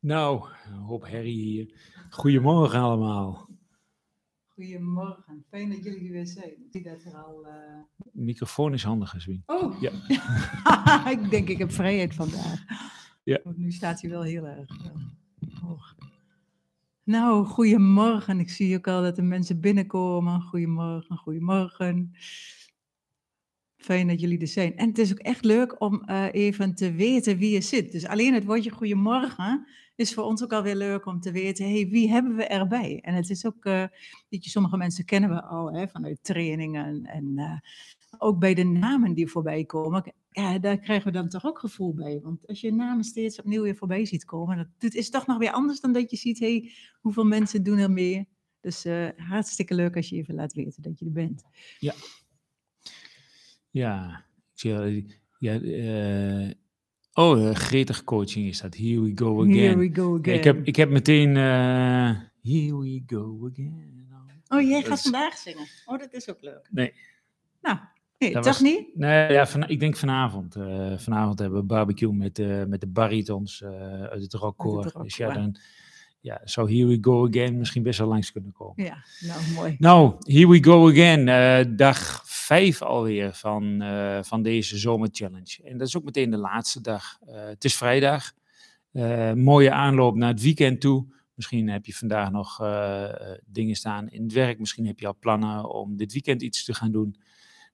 Nou, hoop herrie hier. Goedemorgen allemaal. Goedemorgen, fijn dat jullie er weer zijn. Ik zie dat er al... eh, Microfoon is handig, Aswin. Oh, Ja. ik denk ik heb vrijheid vandaag. Ja. Want nu staat hij wel heel erg eh, hoog. Nou, goedemorgen. Ik zie ook al dat de mensen binnenkomen. Goedemorgen, goedemorgen. Fijn dat jullie er zijn. En het is ook echt leuk om eh, even te weten wie je zit. Dus alleen het woordje goedemorgen is voor ons ook alweer leuk om te weten, hey, wie hebben we erbij? En het is ook, weet je, sommige mensen kennen we al hè, vanuit trainingen en eh, ook bij de namen die voorbij komen. Ja, daar krijgen we dan toch ook gevoel bij. Want als je namen steeds opnieuw weer voorbij ziet komen, dat, dat is toch nog weer anders dan dat je ziet, hey, hoeveel mensen doen er mee? Dus eh, hartstikke leuk als je even laat weten dat je er bent. Ja, al- ja eh, oh, uh, gretig coaching is dat. Here we go again. Here we go again. ik, heb, ik heb meteen eh, Here we go again. Oh, jij gaat is- vandaag zingen. Oh, dat is ook leuk. Nee. Nou, nee, Dat toch was- niet? Nee, ja, van, ik denk vanavond. eh, vanavond hebben we barbecue met, eh, met de baritons uit het rockkoor. Dus ja, dan ja, zou Here we go again misschien best wel langs kunnen komen. Ja, nou mooi. Nou, here we go again. eh, dag vijf alweer van, eh, van deze zomerchallenge. En dat is ook meteen de laatste dag. Eh, het is vrijdag. Mooie aanloop naar het weekend toe. Misschien heb je vandaag nog dingen staan in het werk. Misschien heb je al plannen om dit weekend iets te gaan doen.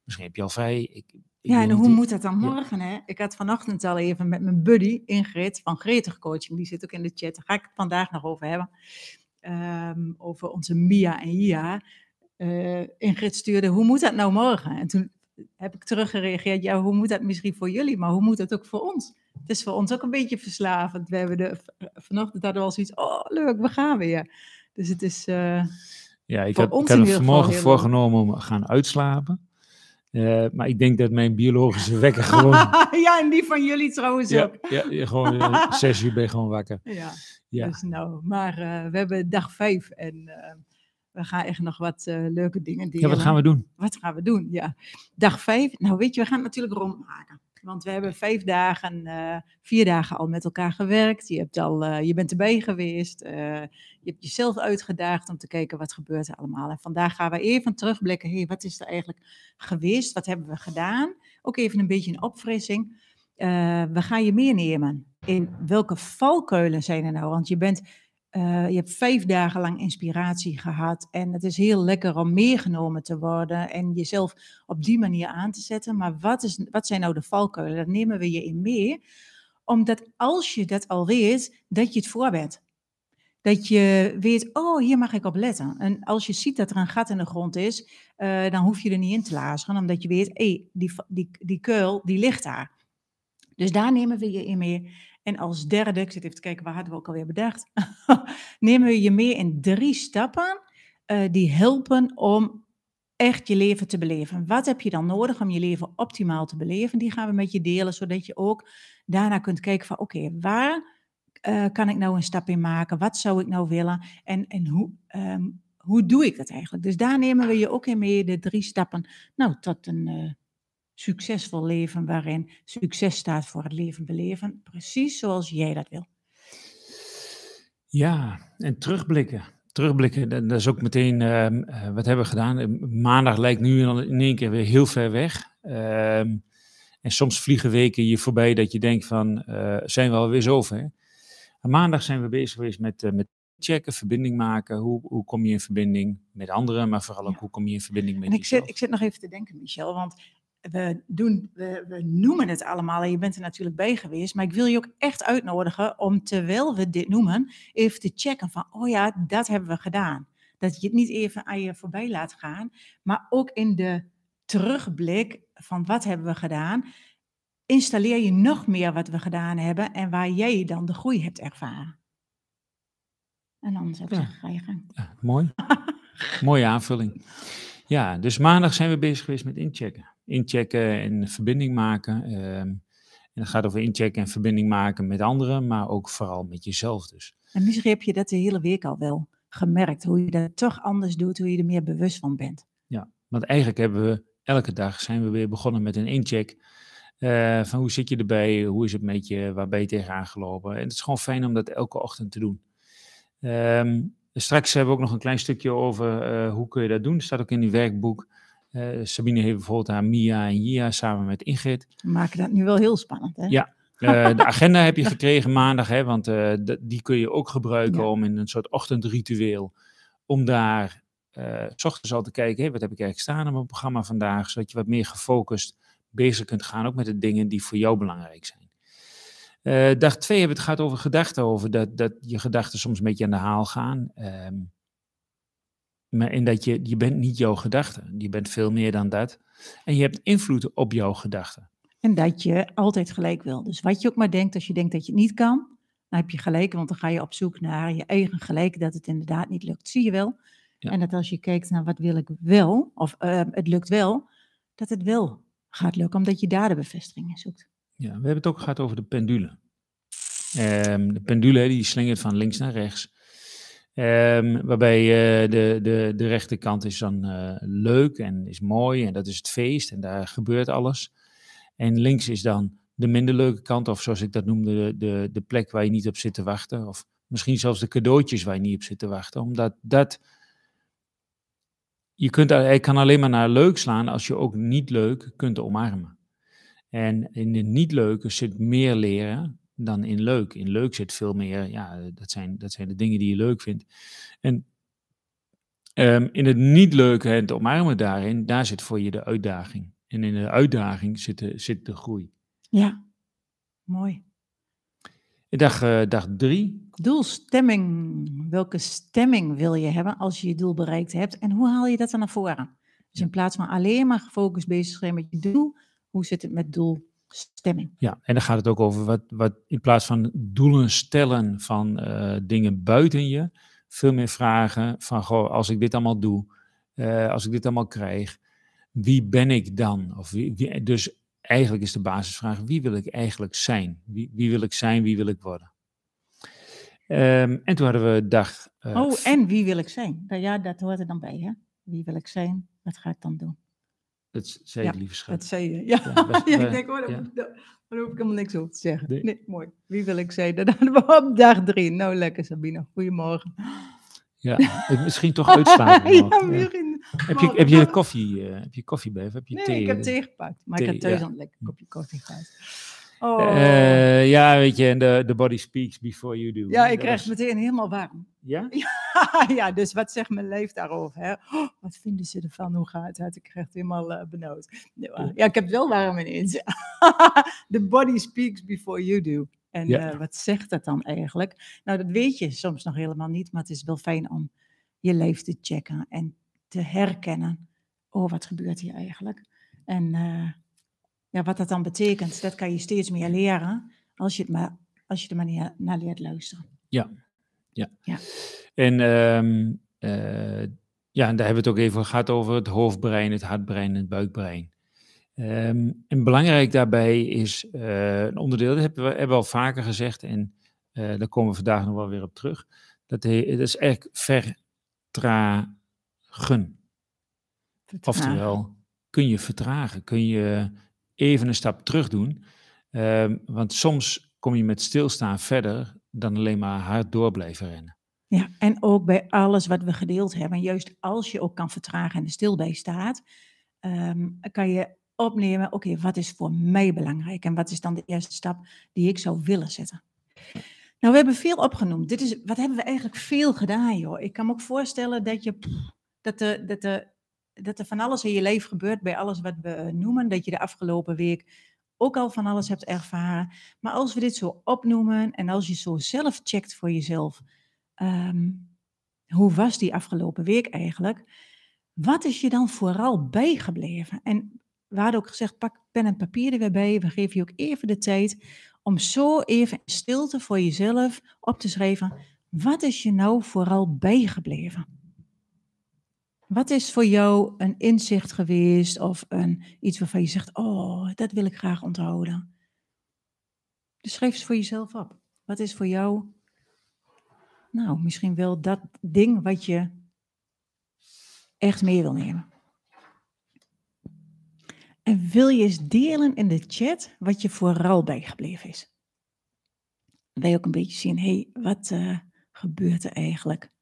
Misschien heb je al vrij. Ik Ja, en hoe moet dat dan Ja. morgen? Hè? Ik had vanochtend al even met mijn buddy Ingrid van Gretig Coaching, die zit ook in de chat, daar ga ik het vandaag nog over hebben. Ehm, over onze Mia en Ia. Eh, Ingrid stuurde, hoe moet dat nou morgen? En toen heb ik teruggereageerd, ja, hoe moet dat misschien voor jullie, maar hoe moet dat ook voor ons? Het is voor ons ook een beetje verslavend. We hebben de, vanochtend hadden we al zoiets, oh leuk, we gaan weer. Dus het is, eh, Ja, ik had, had geval vanmorgen voorgenomen om te gaan uitslapen. Eh, maar ik denk dat mijn biologische wekker gewoon... ja, en die van jullie trouwens ja, ook. ja, gewoon eh, zes uur ben je gewoon wakker. Ja. Ja. Dus nou, maar eh, we hebben dag vijf en we gaan echt nog wat leuke dingen delen. Ja, wat gaan we doen? Wat gaan we doen? Ja, dag vijf. Nou, weet je, we gaan het natuurlijk rondmaken. Want we hebben vijf dagen, eh, vier dagen al met elkaar gewerkt. Je, hebt al, eh, je bent erbij geweest. eh, je hebt jezelf uitgedaagd om te kijken wat gebeurt er allemaal. En vandaag gaan we even terugblikken. hey, wat is er eigenlijk geweest? Wat hebben we gedaan? Ook even een beetje een opfrissing. We gaan je meenemen in welke valkuilen zijn er nou? Want je bent eh, je hebt vijf dagen lang inspiratie gehad en het is heel lekker om meegenomen te worden en jezelf op die manier aan te zetten. Maar wat, is, wat zijn nou de valkuilen? Daar nemen we je in mee, omdat als je dat al weet, dat je het voor bent. Dat je weet, oh, hier mag ik op letten. En als je ziet dat er een gat in de grond is, eh, dan hoef je er niet in te lazeren, omdat je weet, hé, hey, die, die, die kuil, die ligt daar. Dus daar nemen we je in mee. En als derde, ik zit even te kijken, waar hadden we ook alweer bedacht? nemen we je mee in drie stappen eh, die helpen om echt je leven te beleven. Wat heb je dan nodig om je leven optimaal te beleven? Die gaan we met je delen, zodat je ook daarna kunt kijken van, oké, waar eh, kan ik nou een stap in maken? Wat zou ik nou willen? En, en hoe, ehm, hoe doe ik dat eigenlijk? Dus daar nemen we je ook in mee, de drie stappen, nou, tot een... eh, succesvol leven waarin succes staat voor het leven beleven, precies zoals jij dat wil. Ja, en terugblikken. Terugblikken, dat, dat is ook meteen, ehm, eh, wat hebben we gedaan? Eh, Maandag lijkt nu in één keer weer heel ver weg. Ehm, en soms vliegen weken je voorbij dat je denkt van, eh, zijn we alweer zover? En maandag zijn we bezig geweest met, eh, met checken, verbinding maken. Hoe, hoe kom je in verbinding met anderen, maar vooral ook Ja. hoe kom je in verbinding met En ik jezelf? zit, ik zit nog even te denken, Michel, want we, doen, we, we noemen het allemaal en je bent er natuurlijk bij geweest, maar ik wil je ook echt uitnodigen om terwijl we dit noemen, even te checken van, oh ja, dat hebben we gedaan. Dat je het niet even aan je voorbij laat gaan, maar ook in de terugblik van wat hebben we gedaan, installeer je nog meer wat we gedaan hebben en waar jij dan de groei hebt ervaren. En anders heb je Ja. ga je gang. Ja, mooi. Mooie aanvulling. Ja, dus maandag zijn we bezig geweest met inchecken. Inchecken en verbinding maken. ehm, en het gaat over inchecken en verbinding maken met anderen, maar ook vooral met jezelf dus. En misschien heb je dat de hele week al wel gemerkt, hoe je dat toch anders doet, hoe je er meer bewust van bent. Ja, want eigenlijk hebben we elke dag zijn we weer begonnen met een incheck. Eh, van hoe zit je erbij? Hoe is het met je? Waar ben je tegenaan gelopen? En het is gewoon fijn om dat elke ochtend te doen. Ehm, straks hebben we ook nog een klein stukje over eh, hoe kun je dat doen. Dat staat ook in die werkboek. Uh, Sabine heeft bijvoorbeeld haar Mia en Jia samen met Ingrid. We maken dat nu wel heel spannend, hè? Ja, de agenda heb je gekregen maandag, hè, want die kun je ook gebruiken om in een soort ochtendritueel, om daar uh, s ochtends al te kijken, wat heb ik eigenlijk staan op mijn programma vandaag, zodat je wat meer gefocust bezig kunt gaan, ook met de dingen die voor jou belangrijk zijn. Dag twee hebben we het gaat over gedachten, over dat, dat je gedachten soms een beetje aan de haal gaan. Um, maar in dat je, je bent niet jouw gedachten, je bent veel meer dan dat. En je hebt invloed op jouw gedachten. En dat je altijd gelijk wil. Dus wat je ook maar denkt, als je denkt dat je het niet kan, dan heb je gelijk, want dan ga je op zoek naar je eigen gelijk, dat het inderdaad niet lukt. Zie je wel? En dat als je kijkt naar wat wil ik wel, of uh, het lukt wel, dat het wel gaat lukken, omdat je daar de bevestiging in zoekt. Ja, we hebben het ook gehad over de pendule. Um, de pendule die slingert van links naar rechts. Um, waarbij uh, de, de, de rechterkant is dan uh, leuk en is mooi en dat is het feest en daar gebeurt alles. En links is dan de minder leuke kant, of zoals ik dat noemde, de, de, de plek waar je niet op zit te wachten. Of misschien zelfs de cadeautjes waar je niet op zit te wachten. Omdat dat je kunt, hij kan alleen maar naar leuk slaan als je ook niet leuk kunt omarmen. En in het niet leuke zit meer leren dan in leuk. In leuk zit veel meer, ja, dat zijn, dat zijn de dingen die je leuk vindt. En um, in het niet leuke, het omarmen daarin, daar zit voor je de uitdaging. En in de uitdaging zit de, zit de groei. Ja, mooi. Dag, uh, dag drie. Doelstemming. Welke stemming wil je hebben als je je doel bereikt hebt? En hoe haal je dat dan naar voren? Dus in plaats van alleen maar gefocust bezig zijn met je doel, hoe zit het met Ja, en dan gaat het ook over wat, wat in plaats van doelen stellen van uh, dingen buiten je, veel meer vragen van, goh, als ik dit allemaal doe, uh, als ik dit allemaal krijg, wie ben ik dan? Of wie, wie, dus eigenlijk is de basisvraag, wie wil ik eigenlijk zijn? Wie, wie wil ik zijn, wie wil ik worden? Um, en toen hadden we dag... Uh, oh, en wie wil ik zijn? Nou ja, dat hoort er dan bij, hè? Wie wil ik zijn? Wat ga ik dan doen? Zei je, ja, je, ja. ja, ja ik denk, oh, ja. daar hoef ik helemaal niks over te zeggen. Nee. nee, mooi. Wie wil ik we op dag drie. Nou, lekker Sabine. Goedemorgen. Ja, misschien toch uitslaan. ja, heb, je, heb je koffie, uh, heb je koffie bij of heb je nee, thee? ik heb thee gepakt, maar thee, ik heb thuis ja. een lekker kopje koffie gehad. Oh. Uh, ja, weet je, en the, body speaks before you do. Ja, ik krijg was... meteen helemaal warm. Ja? ja? ja, dus wat zegt mijn leef daarover? Hè? Oh, wat vinden ze ervan? Hoe gaat het? Ik krijg het helemaal uh, benauwd. Ja, ik heb het wel warm ineens. the body speaks before you do. En ja. uh, wat zegt dat dan eigenlijk? Nou, dat weet je soms nog helemaal niet, maar het is wel fijn om je leef te checken en te herkennen. Oh, wat gebeurt hier eigenlijk? En ja, wat dat dan betekent, dat kan je steeds meer leren als je, het maar, als je er maar naar leert luisteren. Ja, ja. ja. En um, uh, ja, en daar hebben we het ook even gehad over het hoofdbrein, het hartbrein en het buikbrein. Um, en belangrijk daarbij is uh, een onderdeel, dat hebben we, hebben we al vaker gezegd en uh, daar komen we vandaag nog wel weer op terug. Dat, he, dat is eigenlijk vertragen. Vertragen. Oftewel, kun je vertragen? Kun je even een stap terug doen? Um, want soms kom je met stilstaan verder dan alleen maar hard door blijven rennen. Ja, en ook bij alles wat we gedeeld hebben, juist als je ook kan vertragen en er stil bij staat, um, kan je opnemen, oké, wat is voor mij belangrijk en wat is dan de eerste stap die ik zou willen zetten. Nou, we hebben veel opgenoemd. Dit is, wat hebben we eigenlijk veel gedaan, joh. Ik kan me ook voorstellen dat, je, pff, dat, de, dat, de, dat er van alles in je leven gebeurt bij alles wat we noemen. Dat je de afgelopen week ook al van alles hebt ervaren. Maar als we dit zo opnoemen en als je zo zelf checkt voor jezelf, um, hoe was die afgelopen week eigenlijk? Wat is je dan vooral bijgebleven? En we hadden ook gezegd, pak pen en papier er weer bij. We geven je ook even de tijd om zo even in stilte voor jezelf op te schrijven. Wat is je nou vooral bijgebleven? Wat is voor jou een inzicht geweest of een, iets waarvan je zegt, oh, dat wil ik graag onthouden? Dus schrijf eens voor jezelf op. Wat is voor jou, nou, misschien wel dat ding wat je echt mee wil nemen? En wil je eens delen in de chat wat je vooral bijgebleven is? Wij ook een beetje zien, hé, hey, wat uh, gebeurt er eigenlijk?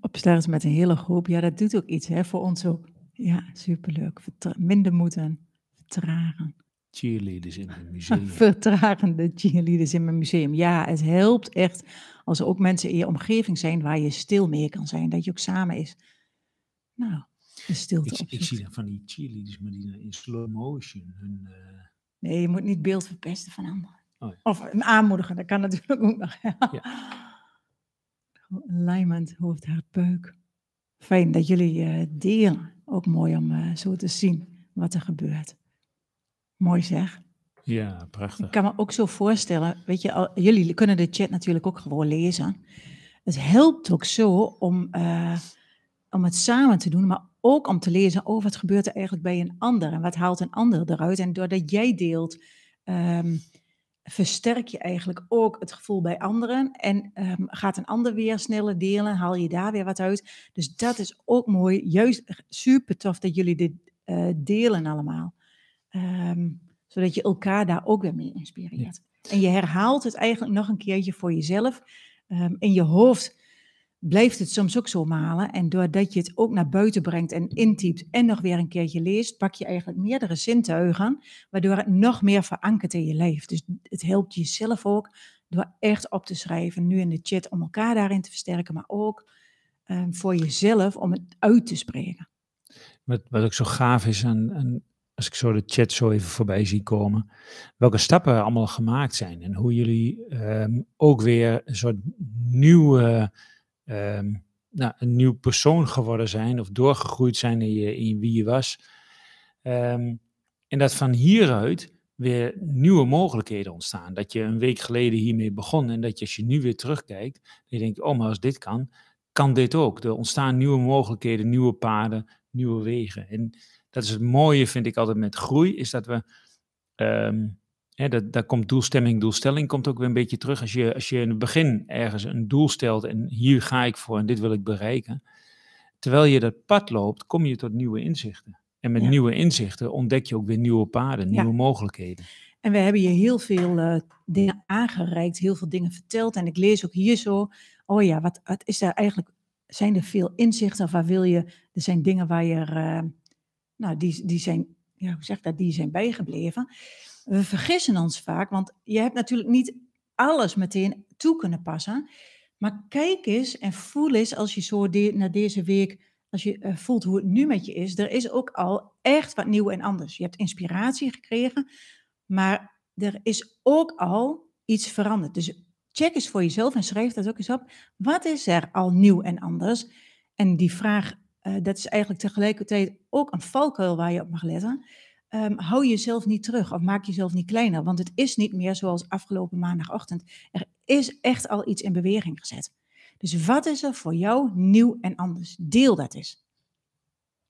Opstarts met een hele groep, ja, dat doet ook iets hè, voor ons ook. Ja, superleuk. Vertra minder moeten vertragen. Cheerleaders in het museum. Vertragende cheerleaders in mijn museum. Ja, het helpt echt als er ook mensen in je omgeving zijn waar je stil mee kan zijn. Dat je ook samen is. Nou, de stilte ik, ik zie dan van die cheerleaders, maar die in slow motion. Hun, uh... Nee, je moet niet beeld verpesten van anderen. Oh, ja. Of aanmoedigen, dat kan natuurlijk ook nog. ja. Alignment, hoofd, hart, buik. Fijn dat jullie uh, delen. Ook mooi om uh, zo te zien wat er gebeurt. Mooi zeg. Ja, prachtig. Ik kan me ook zo voorstellen, weet je, al, jullie kunnen de chat natuurlijk ook gewoon lezen. Het helpt ook zo om, uh, om het samen te doen, maar ook om te lezen over wat gebeurt er eigenlijk bij een ander en wat haalt een ander eruit. En doordat jij deelt, um, versterk je eigenlijk ook het gevoel bij anderen en um, gaat een ander weer sneller delen, haal je daar weer wat uit. Dus dat is ook mooi, juist super tof dat jullie dit uh, delen allemaal. Um, zodat je elkaar daar ook weer mee inspireert. En je herhaalt het eigenlijk nog een keertje voor jezelf. Um, in je hoofd blijft het soms ook zo malen. En doordat je het ook naar buiten brengt en intypt en nog weer een keertje leest, pak je eigenlijk meerdere zintuigen, waardoor het nog meer verankert in je lijf. Dus het helpt jezelf ook door echt op te schrijven, nu in de chat, om elkaar daarin te versterken, maar ook um, voor jezelf om het uit te spreken. Wat, wat ook zo gaaf is aan, als ik zo de chat zo even voorbij zie komen, welke stappen allemaal gemaakt zijn en hoe jullie um, ook weer een soort nieuwe um, nou, een nieuw persoon geworden zijn of doorgegroeid zijn in, in wie je was. Um, en dat van hieruit weer nieuwe mogelijkheden ontstaan. Dat je een week geleden hiermee begon en dat je als je nu weer terugkijkt, je denkt, oh maar als dit kan, kan dit ook. Er ontstaan nieuwe mogelijkheden, nieuwe paden, nieuwe wegen. En dat is het mooie, vind ik altijd met groei, is dat we um, Hè, dat, daar komt doelstemming, doelstelling komt ook weer een beetje terug. Als je, als je in het begin ergens een doel stelt en hier ga ik voor en dit wil ik bereiken. Terwijl je dat pad loopt, kom je tot nieuwe inzichten. En met nieuwe inzichten ontdek je ook weer nieuwe paden, nieuwe mogelijkheden. En we hebben je heel veel uh, dingen aangereikt, heel veel dingen verteld. En ik lees ook hier zo, oh ja, wat, wat is daar eigenlijk, zijn er veel inzichten of waar wil je, er zijn dingen waar je, uh, nou, die, die zijn, ja, hoe zeg dat, die zijn bijgebleven we vergissen ons vaak, want je hebt natuurlijk niet alles meteen toe kunnen passen. Maar kijk eens en voel eens als je zo naar deze week, als je uh, voelt hoe het nu met je is. Er is ook al echt wat nieuw en anders. Je hebt inspiratie gekregen, maar er is ook al iets veranderd. Dus check eens voor jezelf en schrijf dat ook eens op. Wat is er al nieuw en anders? En die vraag, uh, dat is eigenlijk tegelijkertijd ook een valkuil waar je op mag letten um, hou jezelf niet terug of maak jezelf niet kleiner. Want het is niet meer zoals afgelopen maandagochtend. Er is echt al iets in beweging gezet. Dus wat is er voor jou nieuw en anders? Deel dat eens.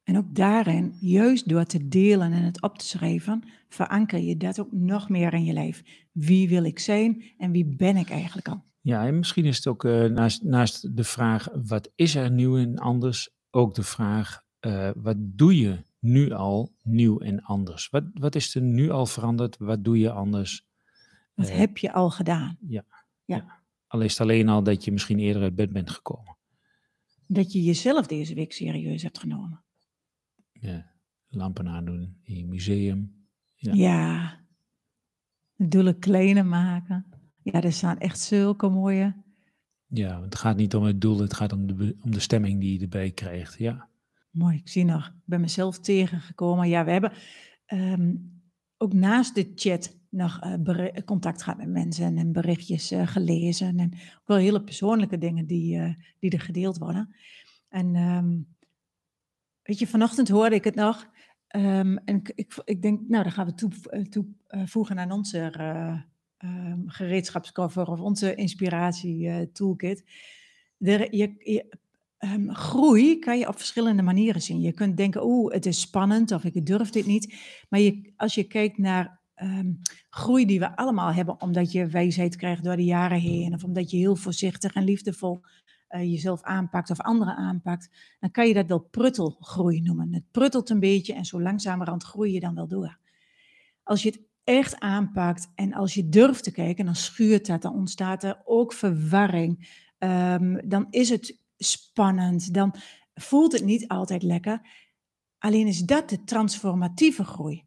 En ook daarin, juist door te delen en het op te schrijven, veranker je dat ook nog meer in je lijf. Wie wil ik zijn en wie ben ik eigenlijk al? Ja, en misschien is het ook uh, naast, naast de vraag wat is er nieuw en anders, ook de vraag uh, wat doe je nu al nieuw en anders? Wat, wat is er nu al veranderd? Wat doe je anders? Wat uh, heb je al gedaan? Ja, ja. ja. Al is het alleen al dat je misschien eerder uit bed bent gekomen. Dat je jezelf deze week serieus hebt genomen. Ja, lampen aandoen in je museum. Ja, ja. doelen kleiner maken. Ja, er staan echt zulke mooie. Ja, het gaat niet om het doel, het gaat om de, om de stemming die je erbij krijgt. Ja. Mooi, ik zie nog, ik ben mezelf tegengekomen. Ja, we hebben um, ook naast de chat nog uh, contact gehad met mensen en berichtjes uh, gelezen. En ook wel hele persoonlijke dingen die, uh, die er gedeeld worden. En um, weet je, vanochtend hoorde ik het nog. Um, en ik, ik, denk, nou, dan gaan we toevoegen toe, aan onze gereedschapskoffer of onze inspiratie toolkit. Je, je Um, groei kan je op verschillende manieren zien. Je kunt denken, oeh, het is spannend of ik durf dit niet. Maar je, als je kijkt naar um, groei die we allemaal hebben, omdat je wijsheid krijgt door de jaren heen, of omdat je heel voorzichtig en liefdevol eh, jezelf aanpakt of anderen aanpakt, dan kan je dat wel pruttelgroei noemen. Het pruttelt een beetje en zo langzamerhand groei je dan wel door. Als je het echt aanpakt en als je durft te kijken, dan schuurt dat, dan ontstaat er ook verwarring. Ehm, dan is het spannend, dan voelt het niet altijd lekker. Alleen is dat de transformatieve groei.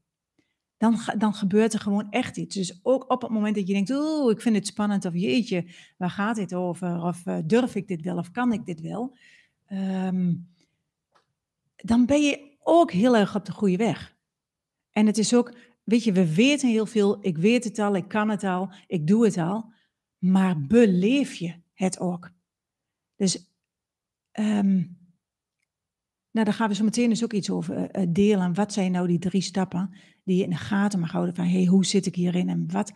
Dan, dan gebeurt er gewoon echt iets. Dus ook op het moment dat je denkt, oeh, ik vind het spannend, of jeetje, waar gaat dit over? Of uh, durf ik dit wel, of kan ik dit wel? Ehm, dan ben je ook heel erg op de goede weg. En het is ook, weet je, we weten heel veel, ik weet het al, ik kan het al, ik doe het al, maar beleef je het ook? Dus um, nou, daar gaan we zo meteen dus ook iets over uh, delen. Wat zijn nou die drie stappen die je in de gaten mag houden van, hey, hoe zit ik hierin en wat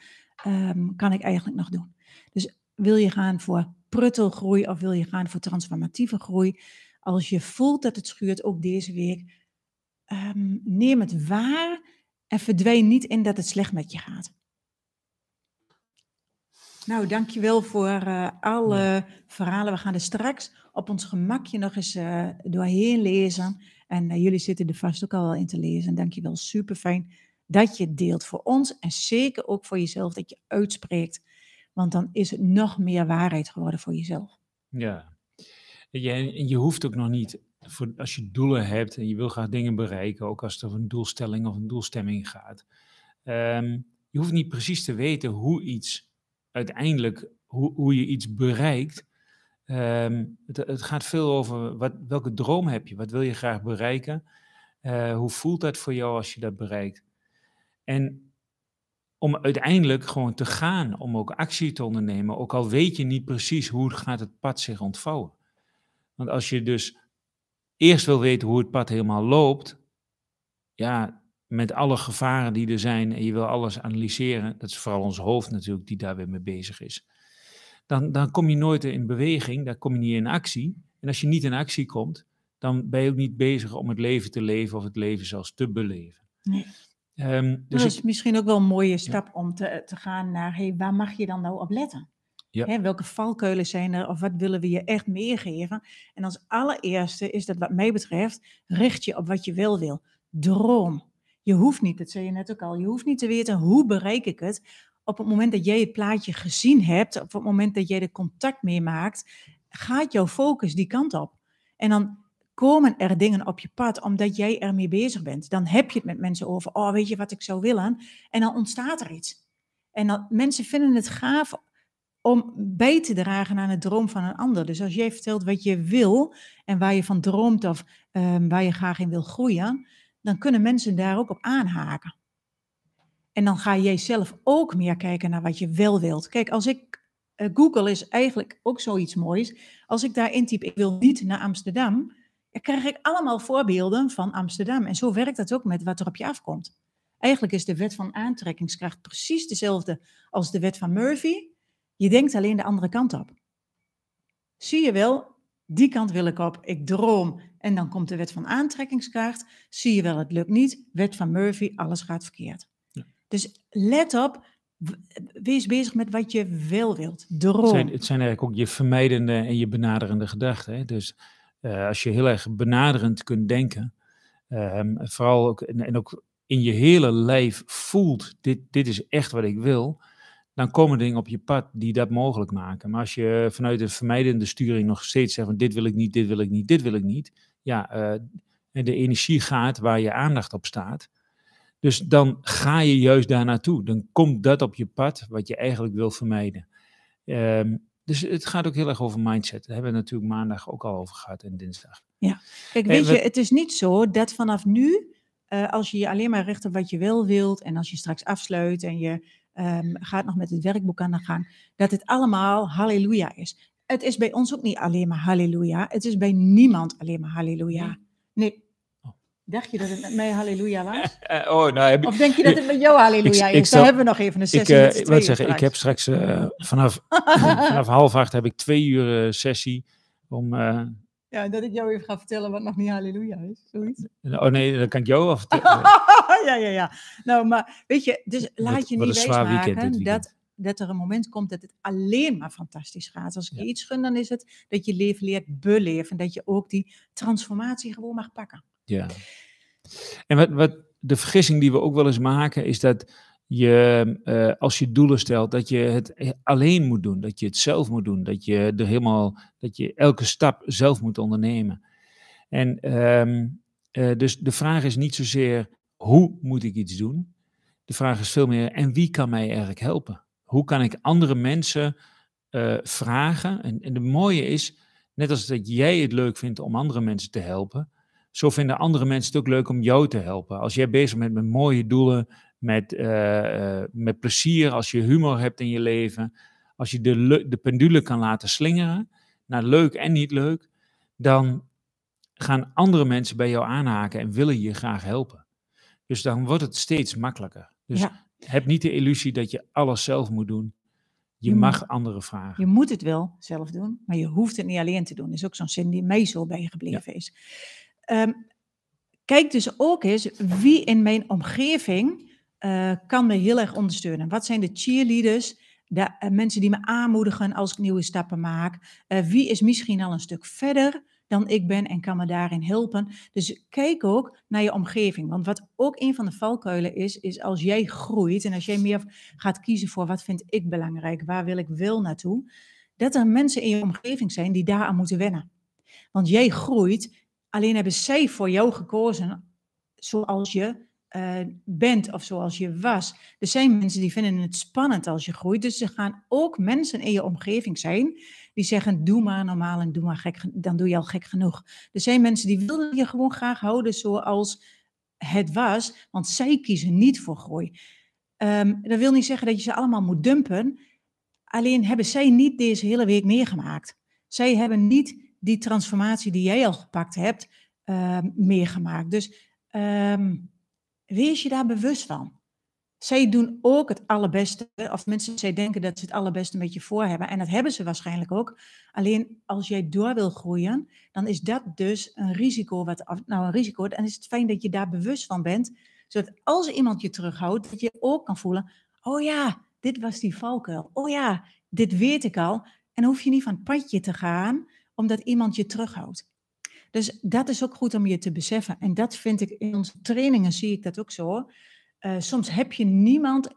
um, kan ik eigenlijk nog doen? Dus wil je gaan voor pruttelgroei of wil je gaan voor transformatieve groei? Als je voelt dat het schuurt, ook deze week, um, neem het waar en verdwijn niet in dat het slecht met je gaat. Nou, dankjewel voor uh, alle verhalen. We gaan er straks op ons gemakje nog eens uh, doorheen lezen. En uh, jullie zitten er vast ook al wel in te lezen. Dankjewel, super fijn dat je het deelt voor ons. En zeker ook voor jezelf, dat je uitspreekt. Want dan is het nog meer waarheid geworden voor jezelf. Ja, je, je hoeft ook nog niet, voor, als je doelen hebt en je wil graag dingen bereiken, ook als het over een doelstelling of een doelstemming gaat. Um, je hoeft niet precies te weten hoe iets uiteindelijk hoe, hoe je iets bereikt. Ehm, het, gaat veel over wat, welke droom heb je, wat wil je graag bereiken, uh, hoe voelt dat voor jou als je dat bereikt. En om uiteindelijk gewoon te gaan, om ook actie te ondernemen, ook al weet je niet precies hoe gaat het pad zich ontvouwen. Want als je dus eerst wil weten hoe het pad helemaal loopt, ja, met alle gevaren die er zijn en je wil alles analyseren, dat is vooral ons hoofd natuurlijk die daar weer mee bezig is, dan, dan kom je nooit in beweging, dan kom je niet in actie. En als je niet in actie komt, dan ben je ook niet bezig om het leven te leven of het leven zelfs te beleven. Nee. Um, dus dat is misschien ook wel een mooie stap om te, te gaan naar, hey, waar mag je dan nou op letten? Ja. Hè, welke valkuilen zijn er of wat willen we je echt meegeven? En als allereerste is dat wat mij betreft, richt je op wat je wel wil. Droom. Je hoeft niet, dat zei je net ook al, je hoeft niet te weten hoe bereik ik het. Op het moment dat jij het plaatje gezien hebt, op het moment dat jij er contact mee maakt, gaat jouw focus die kant op. En dan komen er dingen op je pad omdat jij ermee bezig bent. Dan heb je het met mensen over, oh weet je wat ik zou willen? En dan ontstaat er iets. En dan, mensen vinden het gaaf om bij te dragen aan het droom van een ander. Dus als jij vertelt wat je wil en waar je van droomt of um, waar je graag in wil groeien, dan kunnen mensen daar ook op aanhaken. En dan ga jij zelf ook meer kijken naar wat je wel wilt. Kijk, als ik. Uh, Google is eigenlijk ook zoiets moois. Als ik daar intyp, ik wil niet naar Amsterdam, dan krijg ik allemaal voorbeelden van Amsterdam. En zo werkt dat ook met wat er op je afkomt. Eigenlijk is de wet van aantrekkingskracht precies dezelfde als de wet van Murphy. Je denkt alleen de andere kant op. Zie je wel, die kant wil ik op. Ik droom. En dan komt de wet van aantrekkingskracht. Zie je wel, het lukt niet. Wet van Murphy, alles gaat verkeerd. Ja. Dus let op. Wees bezig met wat je wel wilt. Droom. Het zijn, het zijn eigenlijk ook je vermijdende en je benaderende gedachten. Hè? Dus uh, als je heel erg benaderend kunt denken. Um, vooral ook, en, en ook in je hele lijf voelt, dit, dit is echt wat ik wil dan komen dingen op je pad die dat mogelijk maken. Maar als je vanuit de vermijdende sturing nog steeds zegt van dit wil ik niet, dit wil ik niet, dit wil ik niet, ja, uh, de energie gaat waar je aandacht op staat. Dus dan ga je juist daar naartoe. Dan komt dat op je pad wat je eigenlijk wil vermijden. Um, dus het gaat ook heel erg over mindset. Daar hebben we natuurlijk maandag ook al over gehad en dinsdag. Ja, kijk, weet je, het is niet zo dat vanaf nu, uh, als je je alleen maar richt op wat je wel wilt en als je straks afsluit en je um, gaat nog met het werkboek aan de gang, dat het allemaal halleluja is. Het is bij ons ook niet alleen maar halleluja. Het is bij niemand alleen maar halleluja. Nee. Oh. Dacht je dat het met mij halleluja was? Uh, oh, nou, heb ik, of denk je dat het met jou halleluja is? Dan hebben we nog even een sessie. Ik, uh, wat zeggen, ik heb straks uh, vanaf, vanaf half acht heb ik twee uur sessie om ja, dat ik jou even ga vertellen wat nog niet halleluja is, zoiets. Oh nee, dan kan ik jou wel vertellen. ja, ja, ja. Nou, maar weet je, dus laat je niet wijsmaken dat dat er een moment komt dat het alleen maar fantastisch gaat. Als ik Ja. iets gun, dan is het dat je leven leert beleven. En dat je ook die transformatie gewoon mag pakken. Ja. En wat, wat de vergissing die we ook wel eens maken, is dat je, eh, als je doelen stelt, dat je het alleen moet doen. Dat je het zelf moet doen. Dat je er helemaal, dat je elke stap zelf moet ondernemen. En ehm, eh, dus de vraag is niet zozeer hoe moet ik iets doen. De vraag is veel meer, en wie kan mij eigenlijk helpen? Hoe kan ik andere mensen eh, vragen? En, en de mooie is, net als dat jij het leuk vindt om andere mensen te helpen, zo vinden andere mensen het ook leuk om jou te helpen. Als jij bezig bent met mooie doelen, met, eh, eh, met plezier, als je humor hebt in je leven, als je de, de pendule kan laten slingeren naar leuk en niet leuk, dan gaan andere mensen bij jou aanhaken en willen je graag helpen. Dus dan wordt het steeds makkelijker. Dus Ja. Heb niet de illusie dat je alles zelf moet doen. Je Je mag moet- anderen vragen. Je moet het wel zelf doen, maar je hoeft het niet alleen te doen. Dat is ook zo'n zin die mij zo bijgebleven is. Ehm, kijk dus ook eens wie in mijn omgeving eh, kan me heel erg ondersteunen. Wat zijn de cheerleaders, de eh, mensen die me aanmoedigen als ik nieuwe stappen maak? Eh, wie is misschien al een stuk verder dan ik ben en kan me daarin helpen? Dus kijk ook naar je omgeving. Want wat ook een van de valkuilen is, is als jij groeit en als jij meer gaat kiezen voor wat vind ik belangrijk, waar wil ik wel naartoe, dat er mensen in je omgeving zijn die daaraan moeten wennen. Want jij groeit, alleen hebben zij voor jou gekozen zoals je eh, bent of zoals je was. Er zijn mensen die vinden het spannend als je groeit, dus er gaan ook mensen in je omgeving zijn die zeggen, doe maar normaal en doe maar gek, dan doe je al gek genoeg. Er zijn mensen die willen je gewoon graag houden zoals het was, want zij kiezen niet voor groei. Ehm, dat wil niet zeggen dat je ze allemaal moet dumpen. Alleen hebben zij niet deze hele week meegemaakt. Zij hebben niet die transformatie die jij al gepakt hebt ehm, meegemaakt. Dus ehm, wees je daar bewust van. Zij doen ook het allerbeste, of mensen, zij denken dat ze het allerbeste met je voor hebben. En dat hebben ze waarschijnlijk ook. Alleen als jij door wil groeien, dan is dat dus een risico. Wat, nou, een risico, dan is het fijn dat je daar bewust van bent. Zodat als iemand je terughoudt, dat je ook kan voelen: oh ja, dit was die valkuil. Oh ja, dit weet ik al. En dan hoef je niet van het padje te gaan, omdat iemand je terughoudt. Dus dat is ook goed om je te beseffen. En dat vind ik in onze trainingen, zie ik dat ook zo. Eh, soms heb je niemand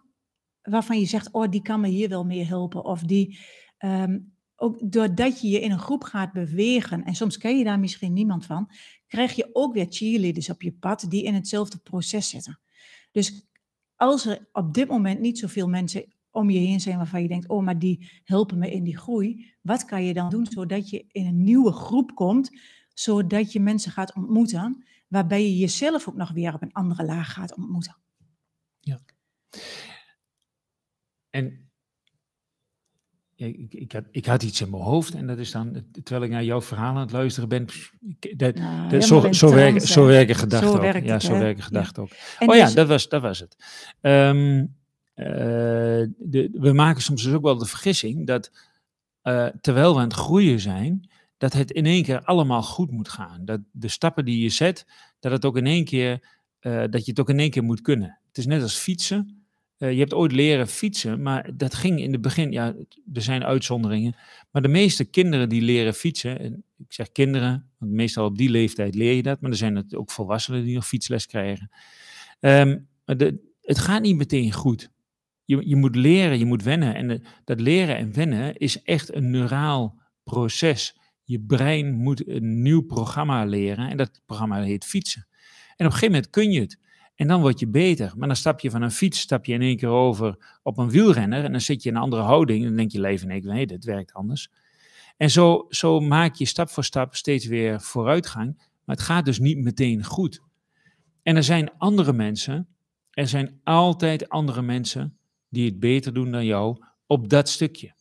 waarvan je zegt, oh, die kan me hier wel mee helpen. Of die, ehm, ook doordat je je in een groep gaat bewegen, en soms ken je daar misschien niemand van, krijg je ook weer cheerleaders op je pad die in hetzelfde proces zitten. Dus als er op dit moment niet zoveel mensen om je heen zijn waarvan je denkt, oh, maar die helpen me in die groei, wat kan je dan doen zodat je in een nieuwe groep komt, zodat je mensen gaat ontmoeten, waarbij je jezelf ook nog weer op een andere laag gaat ontmoeten. En ja, ik, ik, had, ik had iets in mijn hoofd en dat is dan, terwijl ik naar jouw verhaal aan het luisteren ben, dat, Nou, dat, zo, zo, werken, zo werken gedachten ook. werkt ja, het, zo werken Ja. gedachten ook. En oh ja, dus- dat was, dat was het. Ehm, eh, de, we maken soms dus ook wel de vergissing dat eh, terwijl we aan het groeien zijn, dat het in één keer allemaal goed moet gaan. Dat de stappen die je zet, dat, het ook in één keer, eh, dat je het ook in één keer moet kunnen. Het is net als fietsen. Eh, je hebt ooit leren fietsen, maar dat ging in het begin, ja, er zijn uitzonderingen, maar de meeste kinderen die leren fietsen, en ik zeg kinderen, want meestal op die leeftijd leer je dat, maar er zijn ook volwassenen die nog fietsles krijgen. Ehm, de, het gaat niet meteen goed. Je, je moet leren, je moet wennen. En dat leren en wennen is echt een neuraal proces. Je brein moet een nieuw programma leren en dat programma heet fietsen. En op een gegeven moment kun je het. En dan word je beter. Maar dan stap je van een fiets, stap je in één keer over op een wielrenner en dan zit je in een andere houding. En dan denk je leven, nee, nee, dit werkt anders. En zo, zo maak je stap voor stap steeds weer vooruitgang. Maar het gaat dus niet meteen goed. En er zijn andere mensen, er zijn altijd andere mensen die het beter doen dan jou op dat stukje.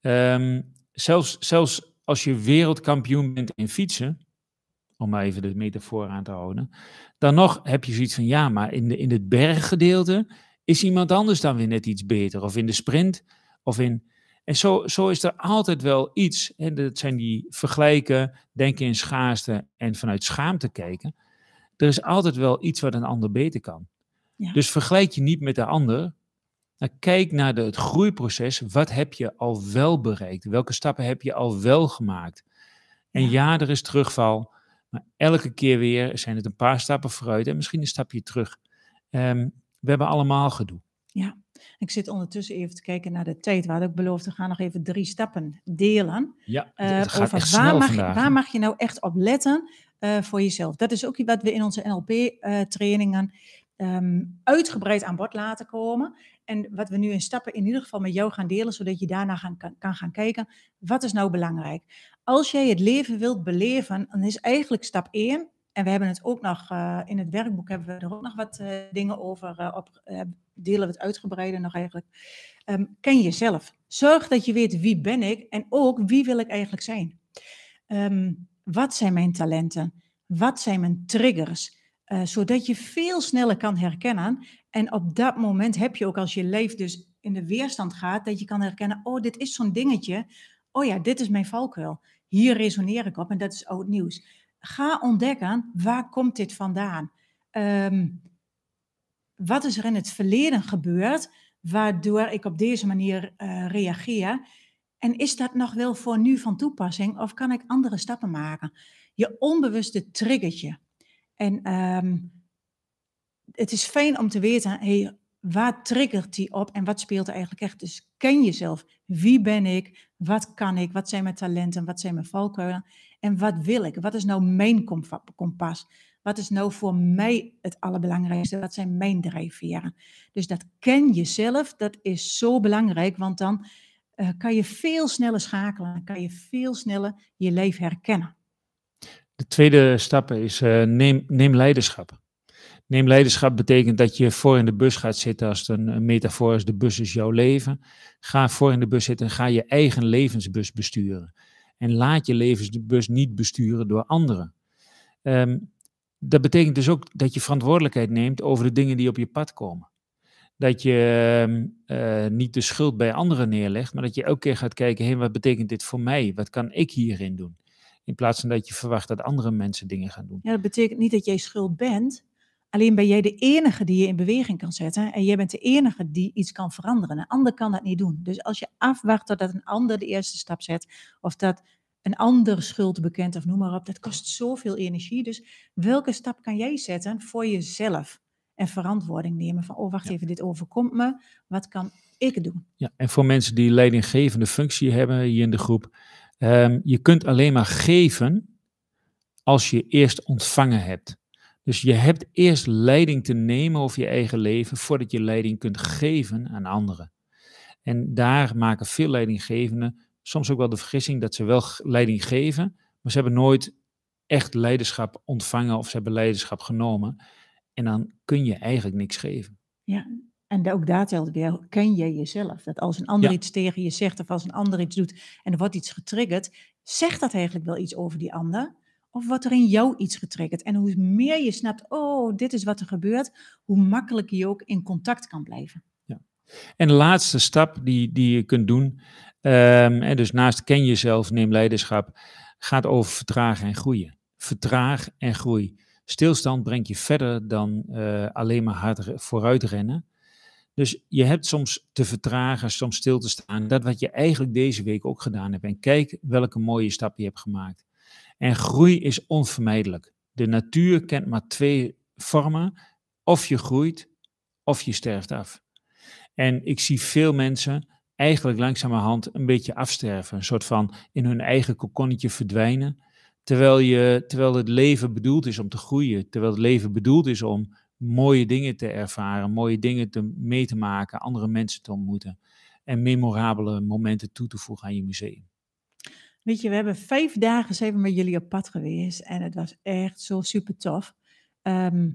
Ehm, zelfs, zelfs als je wereldkampioen bent in fietsen, om maar even de metafoor aan te houden, dan nog heb je zoiets van ja, maar in, de, in het berggedeelte is iemand anders dan weer net iets beter. Of in de sprint, of in. En zo, zo is er altijd wel iets. En dat zijn die vergelijken, denken in schaarste en vanuit schaamte kijken. Er is altijd wel iets wat een ander beter kan. Ja. Dus vergelijk je niet met de ander. Nou, kijk naar de, het groeiproces. Wat heb je al wel bereikt? Welke stappen heb je al wel gemaakt? En ja, er is terugval. Maar elke keer weer zijn het een paar stappen vooruit en misschien een stapje terug. Ehm, we hebben allemaal gedoe. Ja, ik zit ondertussen even te kijken naar de tijd. We hadden ook beloofd, we gaan nog even drie stappen delen. Ja, Uh, gaat over waar, snel mag, vandaag. waar mag je nou echt op letten eh, voor jezelf? Dat is ook iets wat we in onze NLP-trainingen ehm, uitgebreid aan bod laten komen. En wat we nu in stappen in ieder geval met jou gaan delen, zodat je daarna gaan, kan, gaan kijken, wat is nou belangrijk? Als jij het leven wilt beleven, dan is eigenlijk stap 1, en we hebben het ook nog, eh, in het werkboek hebben we er ook nog wat eh, dingen over, eh, op, delen we het uitgebreider nog eigenlijk. Ehm, ken jezelf. Zorg dat je weet wie ben ik en ook wie wil ik eigenlijk zijn. Ehm, wat zijn mijn talenten? Wat zijn mijn triggers? Eh, zodat je veel sneller kan herkennen. En op dat moment heb je ook als je leven dus in de weerstand gaat, dat je kan herkennen, oh, dit is zo'n dingetje. Oh ja, dit is mijn valkuil. Hier resoneer ik op en dat is oud nieuws. Ga ontdekken, waar komt dit vandaan? Ehm, wat is er in het verleden gebeurd, waardoor ik op deze manier eh, reageer? En is dat nog wel voor nu van toepassing of kan ik andere stappen maken? Je onbewuste triggert je. En ehm, het is fijn om te weten, hey, waar triggert die op en wat speelt er eigenlijk echt? Dus ken jezelf. Wie ben ik? Wat kan ik? Wat zijn mijn talenten? Wat zijn mijn valkuilen? En wat wil ik? Wat is nou mijn kompa- kompas? Wat is nou voor mij het allerbelangrijkste? Wat zijn mijn drijfveren? Dus dat ken jezelf, dat is zo belangrijk, want dan eh, kan je veel sneller schakelen. Kan je veel sneller je leven herkennen. De tweede stap is eh, neem, neem leiderschap. Neem leiderschap betekent dat je voor in de bus gaat zitten als het een, metafoor is. De bus is jouw leven. Ga voor in de bus zitten en ga je eigen levensbus besturen. En laat je levensbus niet besturen door anderen. Ehm, dat betekent dus ook dat je verantwoordelijkheid neemt over de dingen die op je pad komen. Dat je ehm, eh, niet de schuld bij anderen neerlegt, maar dat je elke keer gaat kijken, hé, wat betekent dit voor mij? Wat kan ik hierin doen? In plaats van dat je verwacht dat andere mensen dingen gaan doen. Ja, dat betekent niet dat jij schuld bent. Alleen ben jij de enige die je in beweging kan zetten. En jij bent de enige die iets kan veranderen. Een ander kan dat niet doen. Dus als je afwacht totdat een ander de eerste stap zet. Of dat een ander schuld bekent of noem maar op. Dat kost zoveel energie. Dus welke stap kan jij zetten voor jezelf? En verantwoording nemen van, oh wacht Ja. even, dit overkomt me. Wat kan ik doen? Ja, en voor mensen die leidinggevende functie hebben hier in de groep, ehm, je kunt alleen maar geven als je eerst ontvangen hebt. Dus je hebt eerst leiding te nemen over je eigen leven voordat je leiding kunt geven aan anderen. En daar maken veel leidinggevenden soms ook wel de vergissing dat ze wel leiding geven, maar ze hebben nooit echt leiderschap ontvangen of ze hebben leiderschap genomen. En dan kun je eigenlijk niks geven. Ja, en ook daar telt weer, ken jij jezelf? Dat als een ander Ja. iets tegen je zegt of als een ander iets doet en er wordt iets getriggerd, zegt dat eigenlijk wel iets over die ander? Of wordt er in jou iets getriggerd? En hoe meer je snapt, oh, dit is wat er gebeurt, hoe makkelijker je ook in contact kan blijven. En de laatste stap die, die je kunt doen, ehm, en dus naast ken jezelf, neem leiderschap, gaat over vertragen en groeien. Vertraag en groei. Stilstand brengt je verder dan eh, alleen maar hard vooruit rennen. Dus je hebt soms te vertragen, soms stil te staan. Dat wat je eigenlijk deze week ook gedaan hebt. En kijk welke mooie stap je hebt gemaakt. En groei is onvermijdelijk. De natuur kent maar twee vormen. Of je groeit, of je sterft af. En ik zie veel mensen eigenlijk langzamerhand een beetje afsterven. Een soort van in hun eigen kokonnetje verdwijnen. Terwijl, je, terwijl het leven bedoeld is om te groeien. Terwijl het leven bedoeld is om mooie dingen te ervaren. Mooie dingen te, mee te maken. Andere mensen te ontmoeten. En memorabele momenten toe te voegen aan je museum. Weet je, we hebben vijf dagen we met jullie op pad geweest en het was echt zo super tof. Ehm,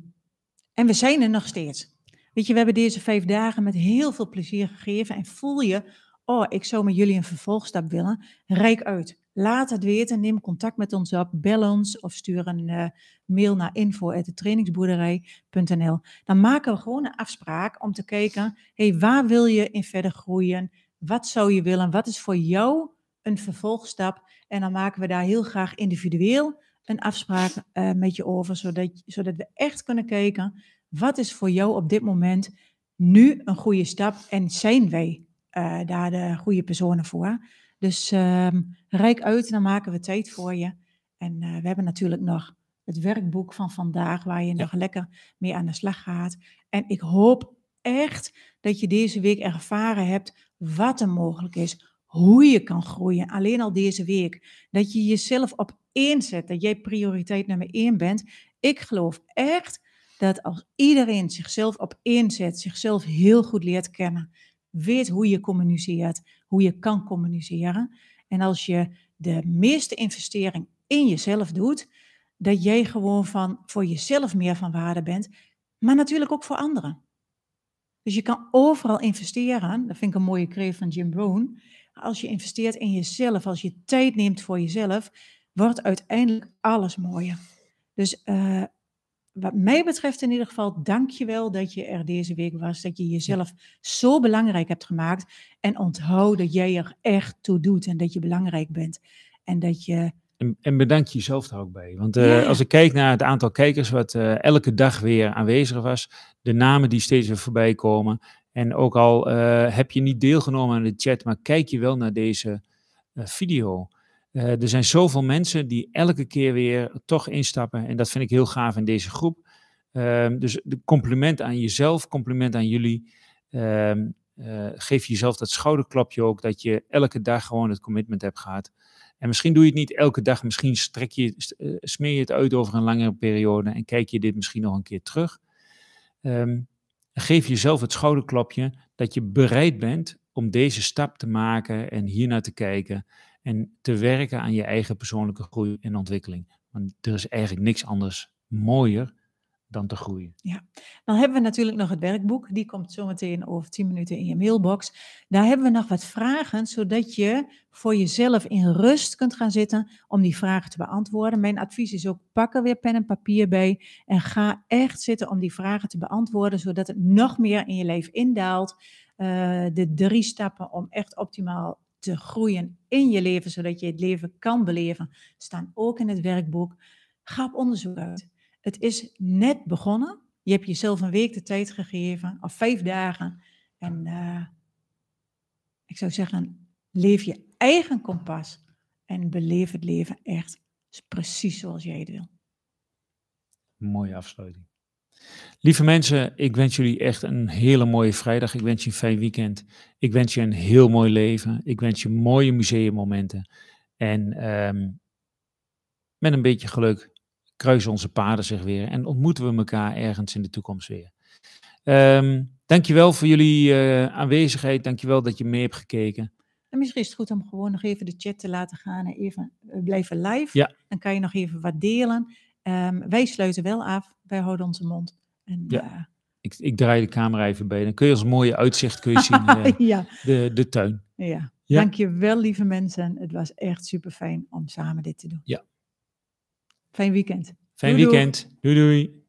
en we zijn er nog steeds. Weet je, we hebben deze vijf dagen met heel veel plezier gegeven en voel je, oh, ik zou met jullie een vervolgstap willen, rijk uit. Laat het weten, neem contact met ons op, bel ons of stuur een eh, mail naar info.trainingsboerderij.nl. Dan maken we gewoon een afspraak om te kijken, hey, waar wil je in verder groeien? Wat zou je willen? Wat is voor jou een vervolgstap? En dan maken we daar heel graag individueel een afspraak eh, met je over, zodat, zodat we echt kunnen kijken, wat is voor jou op dit moment nu een goede stap en zijn wij eh, daar de goede personen voor? Dus ehm reik uit, dan maken we tijd voor je. En eh, we hebben natuurlijk nog het werkboek van vandaag, waar je Ja. nog lekker mee aan de slag gaat. En ik hoop echt dat je deze week ervaren hebt wat er mogelijk is, hoe je kan groeien. Alleen al deze week. Dat je jezelf op één zet, dat jij prioriteit nummer één bent. Ik geloof echt dat als iedereen zichzelf op één zet, zichzelf heel goed leert kennen, weet hoe je communiceert, hoe je kan communiceren. En als je de meeste investering in jezelf doet, dat jij gewoon van voor jezelf meer van waarde bent, maar natuurlijk ook voor anderen. Dus je kan overal investeren. Dat vind ik een mooie kreet van Jim Rohn. Als je investeert in jezelf, als je tijd neemt voor jezelf, wordt uiteindelijk alles mooier. Dus eh, wat mij betreft in ieder geval, dank je wel dat je er deze week was. Dat je jezelf zo belangrijk hebt gemaakt. En onthoud dat jij er echt toe doet en dat je belangrijk bent. En dat je, En, en bedank jezelf daar ook bij. Want eh, Ja. als ik kijk naar het aantal kijkers wat eh, elke dag weer aanwezig was, de namen die steeds weer voorbij komen. En ook al eh, heb je niet deelgenomen aan de chat, maar kijk je wel naar deze video. Eh, er zijn zoveel mensen die elke keer weer toch instappen. En dat vind ik heel gaaf in deze groep. Ehm, dus compliment aan jezelf, compliment aan jullie. Ehm, eh, geef jezelf dat schouderklapje ook, dat je elke dag gewoon het commitment hebt gehad. En misschien doe je het niet elke dag, misschien strek je, eh, smeer je het uit over een langere periode en kijk je dit misschien nog een keer terug. Ehm, geef jezelf het schouderklapje dat je bereid bent om deze stap te maken en hiernaar te kijken en te werken aan je eigen persoonlijke groei en ontwikkeling. Want er is eigenlijk niks anders mooier dan te groeien. Dan hebben we natuurlijk nog het werkboek. Die komt zometeen over 10 minuten in je mailbox. Daar hebben we nog wat vragen, zodat je voor jezelf in rust kunt gaan zitten om die vragen te beantwoorden. Mijn advies is ook, pak er weer pen en papier bij en ga echt zitten om die vragen te beantwoorden, zodat het nog meer in je leven indaalt. Eh, de drie stappen om echt optimaal te groeien in je leven, zodat je het leven kan beleven, staan ook in het werkboek. Ga op onderzoek uit. Het is net begonnen. Je hebt jezelf een week de tijd gegeven, of vijf dagen. En eh, ik zou zeggen, leef je eigen kompas en beleef het leven echt precies zoals jij het wil. Mooie afsluiting. Lieve mensen, ik wens jullie echt een hele mooie vrijdag. Ik wens je een fijn weekend. Ik wens je een heel mooi leven. Ik wens je mooie museummomenten. En ehm, met een beetje geluk kruisen onze paden zich weer en ontmoeten we elkaar ergens in de toekomst weer. Ehm dankjewel voor jullie eh, aanwezigheid. Dankjewel dat je mee hebt gekeken. En misschien is het goed om gewoon nog even de chat te laten gaan en even eh, blijven live. Ja. Dan kan je nog even wat delen. Ehm, wij sluiten wel af. Wij houden onze mond. En, Ja. Ik, ik draai de camera even bij. Dan kun je als mooie uitzicht kun je zien eh, eh, ja, de, de tuin. ja. Ja. Dank je wel, lieve mensen. Het was echt super fijn om samen dit te doen. Ja. Fijn weekend. Fijn doei. weekend. Doei doei.